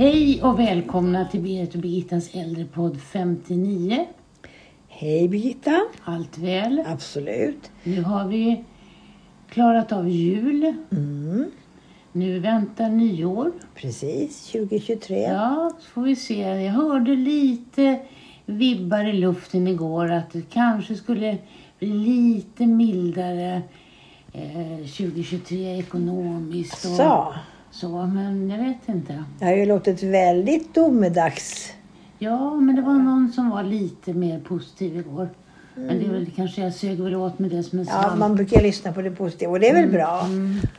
Hej och välkomna till Berit och Birgittas äldrepodd 59. Hej Birgitta. Allt väl? Absolut. Nu har vi klarat av jul. Mm, Nu väntar nyår. precis, 2023. Ja, så får vi se. Jag hörde lite vibbar i luften igår att det kanske skulle bli lite mildare eh, 2023 ekonomiskt. Och Så, så, men jag vet inte. det har ju låtit väldigt domedags. Ja, men det var någon som var lite mer positiv igår. Men det är väl kanske jag sög väl åt med det som en Ja, svamp. man brukar lyssna på det positiva och det är väl bra.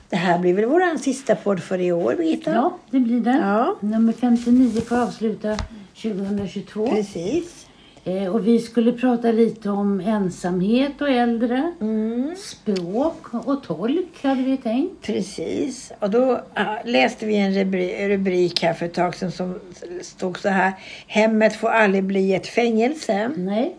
Det här blir väl vår sista podd för i år Birgitta? Ja, det blir det. Ja. Nummer 59 får avsluta 2022. Precis. Eh, och vi skulle prata lite om ensamhet och äldre. Mm, Språk och tolk hade vi tänkt. precis. Och då läste vi en rubri- rubrik här för ett tag sedan som stod så här. Hemmet får aldrig bli ett fängelse. Nej.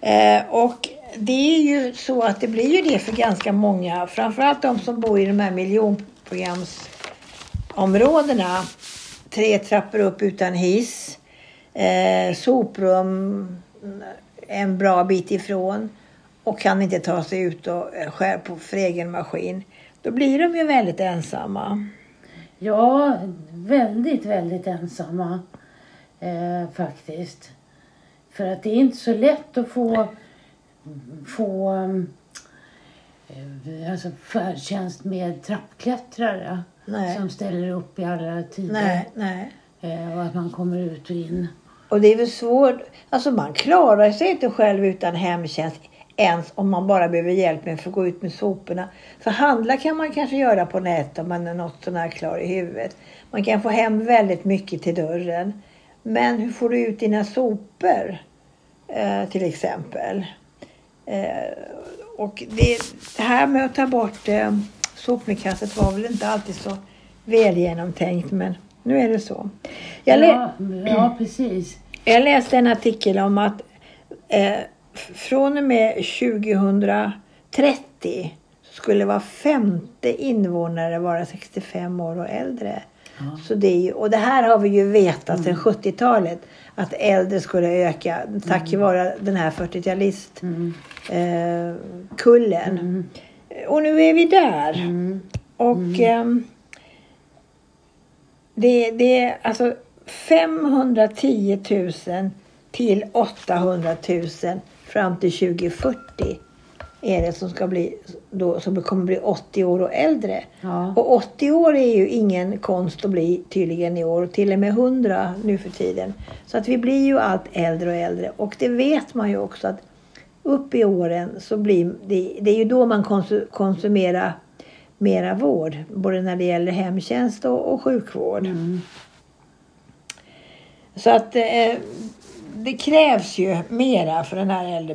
Eh, och det är ju så att det blir ju det för ganska många. Framförallt de som bor i de här miljonprogramsområdena. Tre trappor upp utan hiss. Eh, soprum en bra bit ifrån. Och kan inte ta sig ut och eh, skär på för egen maskin. Då blir de ju väldigt ensamma. Ja, väldigt, väldigt ensamma eh, faktiskt. För att det är inte så lätt att få, få eh, alltså färdtjänst med trappklättrare Nej. som ställer upp i alla tider. Nej, nej. Eh, och att man kommer ut och in. Och det är väl svårt. Alltså man klarar sig inte själv utan hemtjänst. Ens om man bara behöver hjälp med för att gå ut med soporna. För handla kan man kanske göra på nätet om man är något sånär klar i huvudet. Man kan få hem väldigt mycket till dörren. Men hur får du ut dina sopor? Eh, till exempel. Eh, och det, det här med att ta bort eh, sopnedkastet var väl inte alltid så väl genomtänkt. Men nu är det så. Jag Ja, ja, precis. jag läste en artikel om att eh, från och med 2030 skulle var femte invånare vara 65 år och äldre. Ja. Så det ju, och det här har vi ju vetat sedan 70-talet att äldre skulle öka tack vare den här 40-talistkullen. Mm. Eh, kullen. Och nu är vi där. Mm. Och ehm, det, det är alltså 510 000 till 800 000 fram till 2040 är det som ska bli då, som kommer bli 80 år och äldre. Ja. Och 80 år är ju ingen konst att bli tydligen i år. Till och med 100 nu för tiden. Så att vi blir ju allt äldre och äldre. Och det vet man ju också att upp i åren så blir det, det är ju då man konsu- konsumerar mera vård. Både när det gäller hemtjänst och, och sjukvård. Mm. Så att eh, det krävs ju mera för den här äldre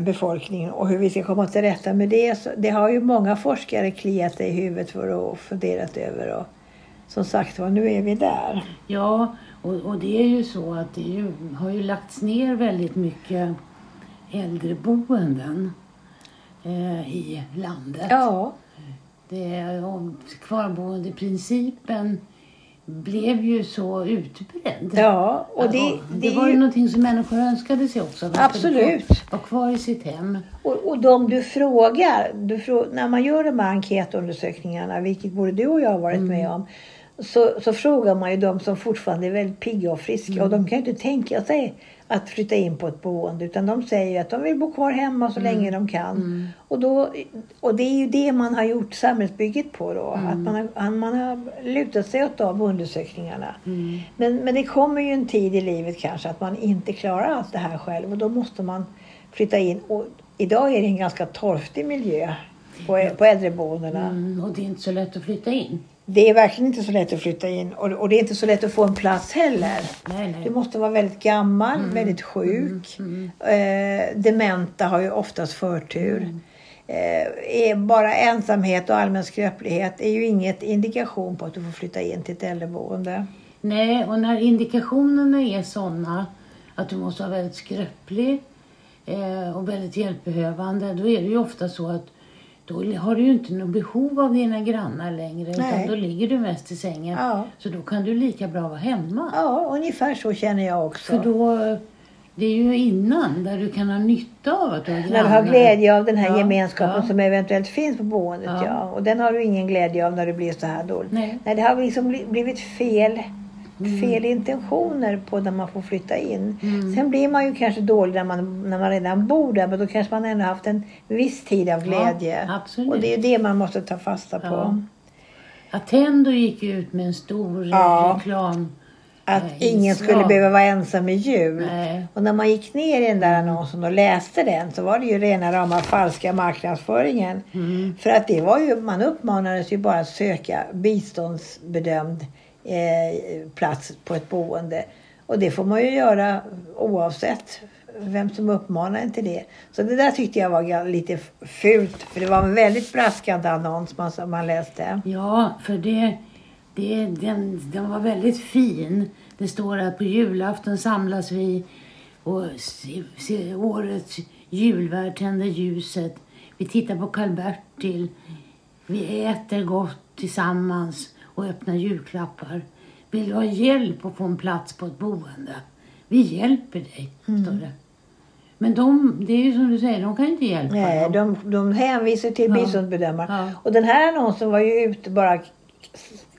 befolkningen och hur vi ska komma till rätta med det. Så det har ju många forskare kliat i huvudet för att funderat över. Och som sagt var, nu är vi där. Ja, och, och det är ju så att det är ju, har ju lagts ner väldigt mycket äldreboenden eh, i landet. Ja, Det, och kvarboendeprincipen blev ju så utbredd. ja och det, Och det det var ju någonting som människor önskade sig också. Absolut. Vara kvar i sitt hem. och, och de du frågar, du frå- när man gör de här enkätundersökningarna, vilket både du och jag har varit med om, så, så frågar man ju de som fortfarande är väldigt pigga och friska och de kan ju inte tänka sig att flytta in på ett boende utan de säger att de vill bo kvar hemma så länge de kan. Och, då, och det är ju det man har gjort samhällsbygget på då. Att man har, man har lutat sig åt de undersökningarna. Mm. Men, men det kommer ju en tid i livet kanske att man inte klarar allt det här själv och då måste man flytta in. Och idag är det en ganska torftig miljö på, på äldreboendena. Mm, och det är inte så lätt att flytta in. Det är verkligen inte så lätt att flytta in och, och det är inte så lätt att få en plats heller. Nej, nej. Du måste vara väldigt gammal, väldigt sjuk. Eh, dementa har ju oftast förtur. Eh, är bara ensamhet och allmän skröplighet är ju inget indikation på att du får flytta in till ett äldreboende. Nej, och när indikationerna är sådana att du måste vara väldigt skröplig eh, och väldigt hjälpbehövande, då är det ju ofta så att då har du ju inte något behov av dina grannar längre. Utan Nej. då ligger du mest i sängen. Ja. Så då kan du lika bra vara hemma. Ja, ungefär så känner jag också. För då, det är ju innan där du kan ha nytta av att du har När grannar. du har glädje av den här Ja, gemenskapen ja. som eventuellt finns på boendet. Ja. Ja. Och den har du ingen glädje av när det blir så här dåligt. Nej. Nej, det har liksom bli- blivit fel, Mm. fel intentioner på när man får flytta in. Mm. Sen blir man ju kanske dålig när man, när man redan bor där. Men då kanske man ändå haft en viss tid av glädje. Ja, och det är det man måste ta fasta på. Ja. Attendo gick ut med en stor Ja. reklam. Att Nej, ingen skulle behöva vara ensam i jul. Nej. Och när man gick ner i den där annonsen och läste den så var det ju rena rama falska marknadsföringen. Mm. För att det var ju, man uppmanades ju bara att söka biståndsbedömd eh, plats på ett boende. Och det får man ju göra oavsett vem som uppmanar en till det. Så det där tyckte jag var lite fult. För det var en väldigt braskande annons man, som man läste. Ja, för det, det, den, den var väldigt fin. Det står att på julafton samlas vi och se, se, årets julvärd tänder ljuset. Vi tittar på Karl-Bertil. Vi äter gott tillsammans och öppnar julklappar. Vill du ha hjälp att få en plats på ett boende? Vi hjälper dig, står det. Men de, det är ju som du säger, de kan inte hjälpa Nej, dem. de, de hänvisar till Ja. biståndsbedömare. Ja. Och den här annonsen var ju ute bara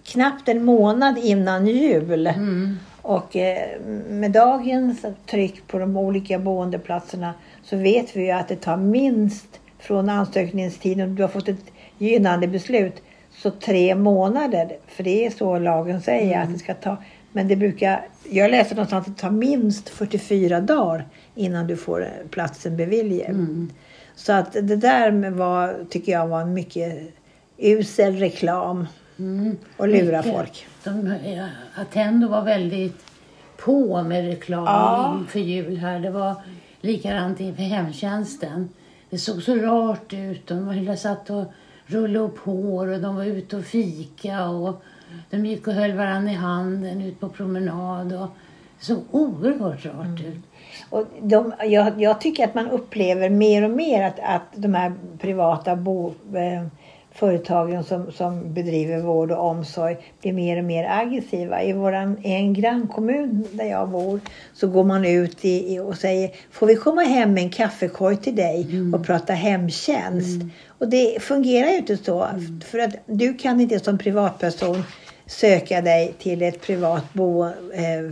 knappt en månad innan jul. Mm. Och eh, med dagens tryck på de olika boendeplatserna så vet vi ju att det tar minst från ansökningstiden, du har fått ett gynnande beslut, så tre månader. För det är så lagen säger att det ska ta. Men det brukar, jag läste någonstans att det tar minst 44 dagar innan du får eh, platsen beviljad. Mm. Så att det där var, tycker jag var en mycket usel reklam Mm. och lura Mycket. folk. De, eh, Attendo var väldigt på med reklam Ja. inför jul här. Det var likadant inför hemtjänsten. Det såg så rart ut. De satt och rullade upp hår och de var ute och fika och de gick och höll varandra i handen ut på promenad. Och såg oerhört rart Mm. ut. Och de, jag, jag tycker att man upplever mer och mer att, att de här privata bo, eh, företagen som, som bedriver vård och omsorg blir mer och mer aggressiva. I, våran, en grannkommun där jag bor så går man ut i, i, och säger Får vi komma hem med en kaffekorg till dig och prata hemtjänst? Och det fungerar ju inte så. För att du kan inte som privatperson söka dig till ett privat bo, eh,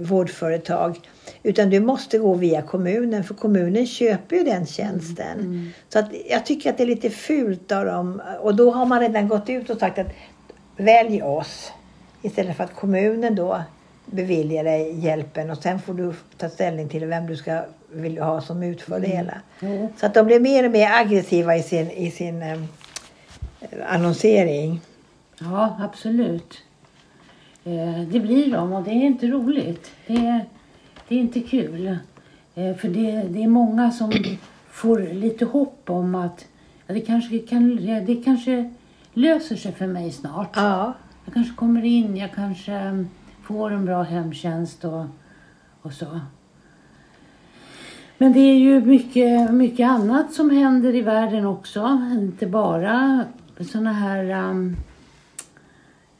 vårdföretag. Utan du måste gå via kommunen för kommunen köper ju den tjänsten. Så att jag tycker att det är lite fult av dem. Och då har man redan gått ut och sagt att välj oss. Istället för att kommunen då beviljar dig hjälpen och sen får du ta ställning till vem du ska vill ha som utför det hela. Jo. Så att de blir mer och mer aggressiva i sin, i sin eh, annonsering. Ja, absolut. Eh, det blir de och det är inte roligt. Det är, det är inte kul. Eh, för det, det är många som får lite hopp om att ja, det, kanske kan, det kanske löser sig för mig snart. Ja. Jag kanske kommer in, jag kanske mm, får en bra hemtjänst och, och så. Men det är ju mycket, mycket annat som händer i världen också. Inte bara såna här um,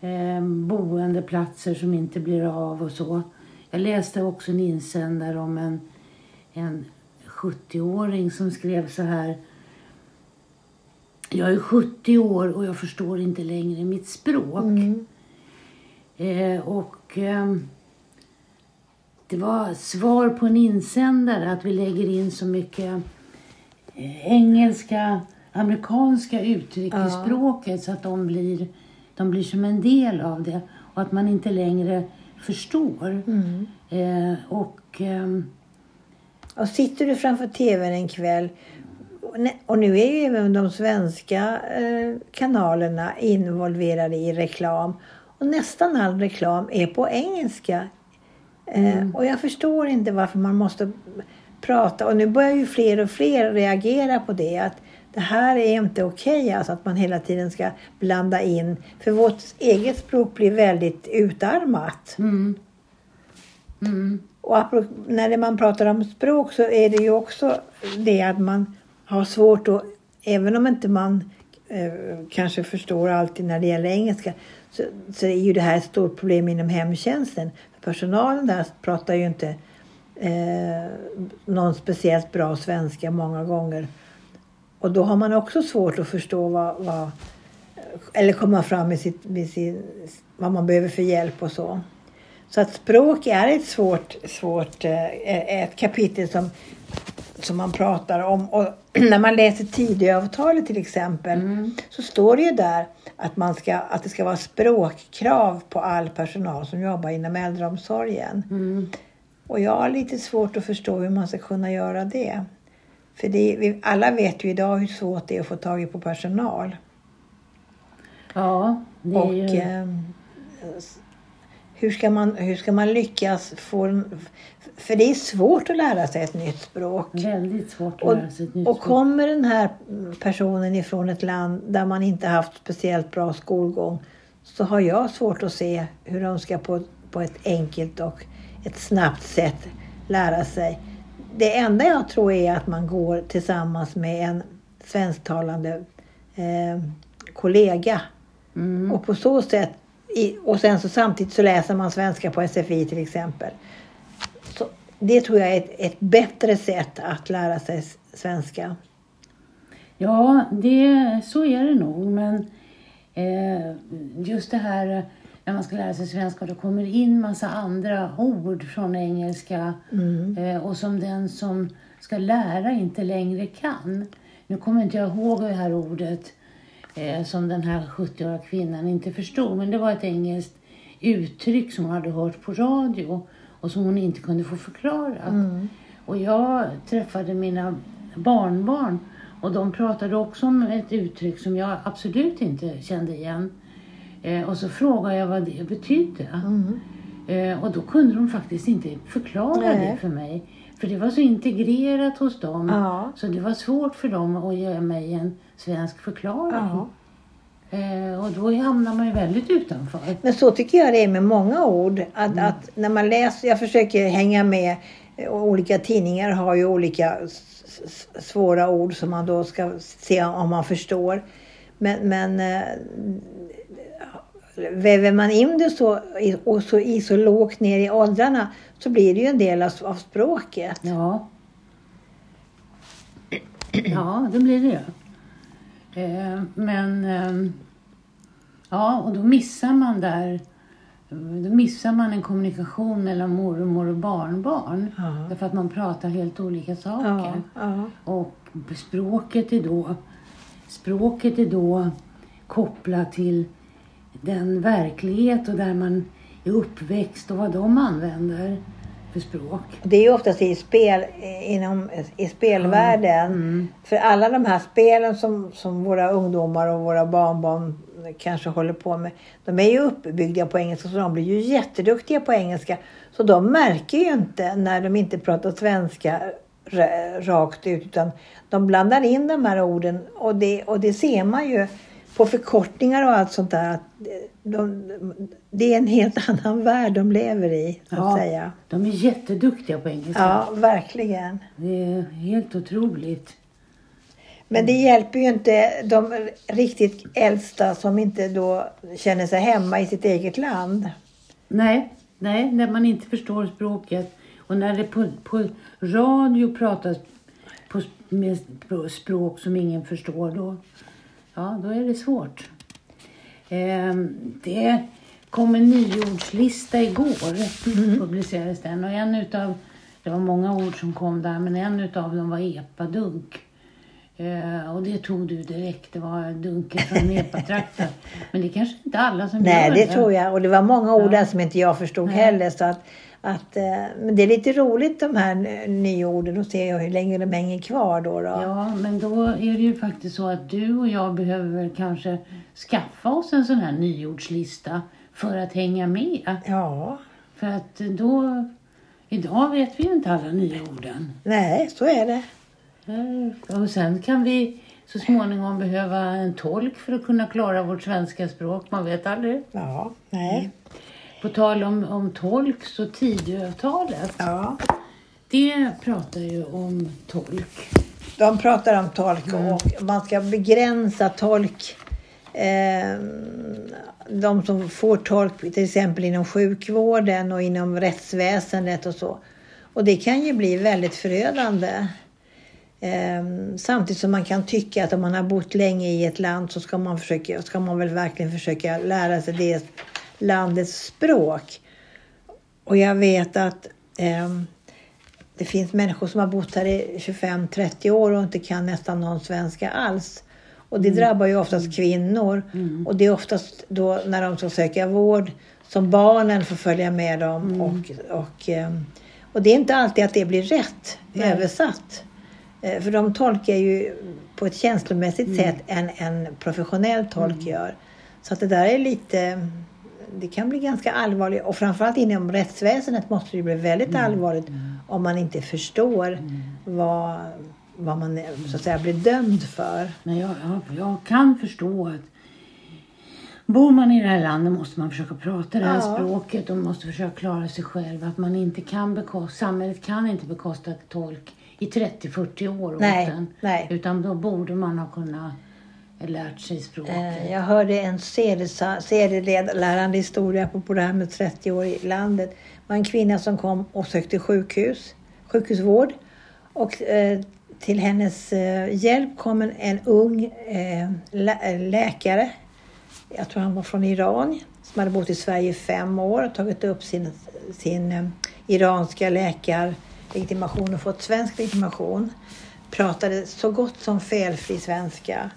eh, boendeplatser som inte blir av och så. Jag läste också en insändare om en, en 70-åring som skrev så här. Jag är 70 år och jag förstår inte längre mitt språk. Mm. Eh, och ehm, det var svar på en insändare att vi lägger in så mycket eh, engelska, amerikanska uttryck i Ja. språket så att de blir, de blir som en del av det och att man inte längre förstår. Mm. Eh, och ehm, Och sitter du framför tvn en kväll och nu är ju även de svenska eh, kanalerna involverade i reklam. Och nästan all reklam är på engelska. Eh, och jag förstår inte varför man måste prata. Och nu börjar ju fler och fler reagera på det. Att det här är inte okej, alltså att man hela tiden ska blanda in. För vårt eget språk blir väldigt utarmat. mm, mm, Och när man pratar om språk så är det ju också det att man har svårt att även om inte man eh, kanske förstår alltid när det gäller engelska så, så är ju det här ett stort problem inom hemtjänsten. Personalen där pratar ju inte eh, någon speciellt bra svenska många gånger. Och då har man också svårt att förstå vad, vad eller komma fram med, sitt, med sin, vad man behöver för hjälp och så. Så att språk är ett svårt, svårt eh, ett kapitel som, som man pratar om. Och när man läser Tidöavtalet till exempel Mm. så står det ju där att, man ska, att det ska vara språkkrav på all personal som jobbar inom äldreomsorgen. Mm. Och jag har lite svårt att förstå hur man ska kunna göra det. För det, vi, alla vet ju idag hur svårt det är att få tag i på personal. Ja, det är Och ju... s- hur, ska man, hur ska man lyckas få... För det är svårt att lära sig ett nytt språk. Väldigt svårt att Och, lära sig ett nytt och språk. kommer den här personen ifrån ett land där man inte haft speciellt bra skolgång så har jag svårt att se hur de ska på, på ett enkelt och ett snabbt sätt lära sig. Det enda jag tror är att man går tillsammans med en svensktalande eh, kollega Mm. och på så sätt, i, och sen så samtidigt så läser man svenska på SFI till exempel. Så det tror jag är ett, ett bättre sätt att lära sig svenska. Ja, det, så är det nog. Men eh, just det här när man ska lära sig svenska, då kommer det in massa andra ord från engelska Mm. eh, och som den som ska lära inte längre kan. Nu kommer inte jag ihåg det här ordet eh, som den här 70-åriga kvinnan inte förstod, men det var ett engelskt uttryck som hon hade hört på radio och som hon inte kunde få förklarat. Mm. Och jag träffade mina barnbarn och de pratade också om ett uttryck som jag absolut inte kände igen. Eh, och så frågade jag vad det betydde. Mm. Eh, och då kunde de faktiskt inte förklara Nej. det för mig. För det var så integrerat hos dem. Ja. Så det var svårt för dem att ge mig en svensk förklaring. Ja. Eh, och då hamnar man ju väldigt utanför. Men så tycker jag det är med många ord. Att, att när man läser, jag försöker hänga med, olika tidningar har ju olika svåra ord som man då ska se om man förstår. Men, men eh, väver man in det så, och så, i så lågt ner i åldrarna så blir det ju en del av, av språket. Ja. Ja, det blir det ju. Eh, men ehm, ja, och då missar man där då missar man en kommunikation mellan mormor och barnbarn. Ja. Därför att man pratar helt olika saker. Ja, ja. Och språket är då språket är då kopplat till den verklighet och där man är uppväxt och vad de använder för språk. Det är ju oftast i, spel, eh, inom, i spelvärlden. Mm. För alla de här spelen som, som våra ungdomar och våra barnbarn kanske håller på med. De är ju uppbyggda på engelska så de blir ju jätteduktiga på engelska. Så de märker ju inte när de inte pratar svenska rakt ut utan de blandar in de här orden och det, och det ser man ju på förkortningar och allt sånt där. De, det är en helt annan värld de lever i, så att Ja. säga. De är jätteduktiga på engelska. Ja, verkligen. Det är helt otroligt. Men det hjälper ju inte de riktigt äldsta som inte då känner sig hemma i sitt eget land. Nej, nej, när man inte förstår språket och när det på, på radio pratas på, med spr- språk som ingen förstår då, ja, då är det svårt. Ehm, det kom en nyordslista igår, publicerades den. Och en utav, det var många ord som kom där, men en utav dem var epadunk. Eh, och det tog du direkt, det var dunken från epatrakten. Men det kanske inte alla som Nej, gör det tror jag. Och det var många ord där som inte jag förstod Nej. heller. Så att, att, eh, men det är lite roligt de här nyorden och se hur länge de hänger kvar då. då. Ja, men då är det ju faktiskt så att du och jag behöver kanske skaffa oss en sån här nyordslista för att hänga med. ja. För att då, idag vet vi ju inte alla nya orden. Nej, så är det. Eh, Och sen kan vi så småningom behöva en tolk för att kunna klara vårt svenska språk. Man vet aldrig. Ja, nej. På tal om, om tolk så Tidöavtalet, Ja. det pratar ju om tolk. de pratar om tolk och man ska begränsa tolk. Eh, de som får tolk till exempel inom sjukvården och inom rättsväsendet och så. Och det kan ju bli väldigt förödande. Eh, samtidigt som man kan tycka att om man har bott länge i ett land så ska man, försöka, ska man väl verkligen försöka lära sig det landets språk. Och jag vet att eh, det finns människor som har bott här i 25-30 år och inte kan nästan någon svenska alls. Och det mm. drabbar ju oftast kvinnor. Mm. Och det är oftast då när de ska söka vård som barnen får följa med dem. Mm. Och, och, ehm, och det är inte alltid att det blir rätt Nej. översatt. Eh, för de tolkar ju på ett känslomässigt mm. sätt än en professionell tolk mm. gör. Så att det där är lite det kan bli ganska allvarligt och framförallt inom rättsväsendet måste det bli väldigt mm. allvarligt om man inte förstår mm. vad, vad man så att säga blir dömd för. Men jag, jag, jag kan förstå att Bor man i det här landet måste man försöka prata det här ja. språket och måste försöka klara sig själv. Att man inte kan bekosta, samhället kan inte bekosta tolk i 30-40 år nej, nej. Utan då borde man ha kunnat lärt sig språket. Eh, jag hörde en serielärande historia på, det här med 30 år i landet. Det var en kvinna som kom och sökte sjukhus, sjukhusvård. Och eh, till hennes eh, hjälp kom en, en ung eh, lä läkare. Jag tror han var från Iran. Som hade bott i Sverige i fem år och tagit upp sin, sin eh, iranska läkarlegitimation och fått svensk legitimation. Pratade så gott som felfri svenska.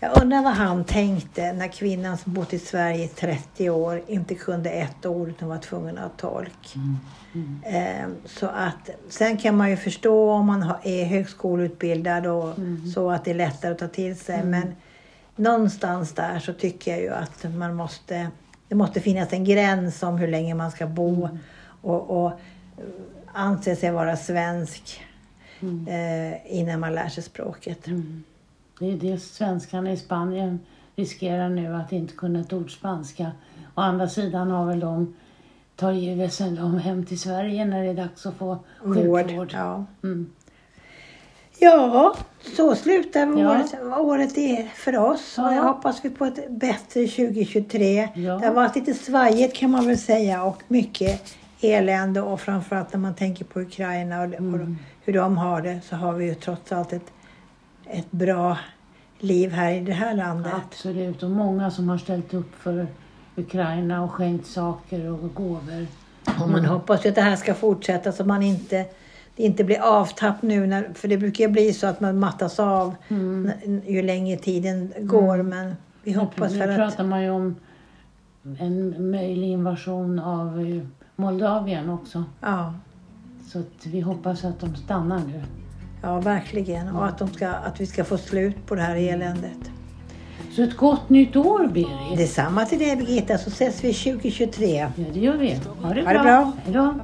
Jag undrar vad han tänkte när kvinnan som bott i Sverige i 30 år inte kunde ett ord utan var tvungen att ha tolk. Mm. Mm. Så att, sen kan man ju förstå om man är högskoleutbildad och mm. så att det är lättare att ta till sig. Mm. Men någonstans där så tycker jag ju att man måste, det måste finnas en gräns om hur länge man ska bo mm. och, och anse sig vara svensk mm. eh, innan man lär sig språket. Det är det svenskarna i Spanien riskerar nu att inte kunna ett ord spanska. Å andra sidan har väl de tar ju dem hem till Sverige när det är dags att få sjukvård. Ja. Mm. ja, så slutar ja. året, året är för oss. Ja. Och jag hoppas vi på ett bättre 2023. Ja. Det har varit lite svajigt kan man väl säga och mycket elände och framförallt när man tänker på Ukraina och, mm. och hur de har det så har vi ju trots allt ett ett bra liv här i det här landet. Absolut, och många som har ställt upp för Ukraina och skänkt saker och gåvor. Och man hoppas ju att det här ska fortsätta så man inte det inte blir avtapp nu, när, för det brukar ju bli så att man mattas av mm. ju längre tiden går. Mm. Men vi hoppas för att... Nu pratar man ju om en möjlig invasion av eh, Moldavien också. Ja. Så vi hoppas att de stannar nu. Ja, verkligen. Och att, de ska, att vi ska få slut på det här eländet. Så ett gott nytt år, Berit. Detsamma till dig, Birgitta, så ses vi 2023. Ja, det gör vi. Ha det ha bra. bra. Hej då.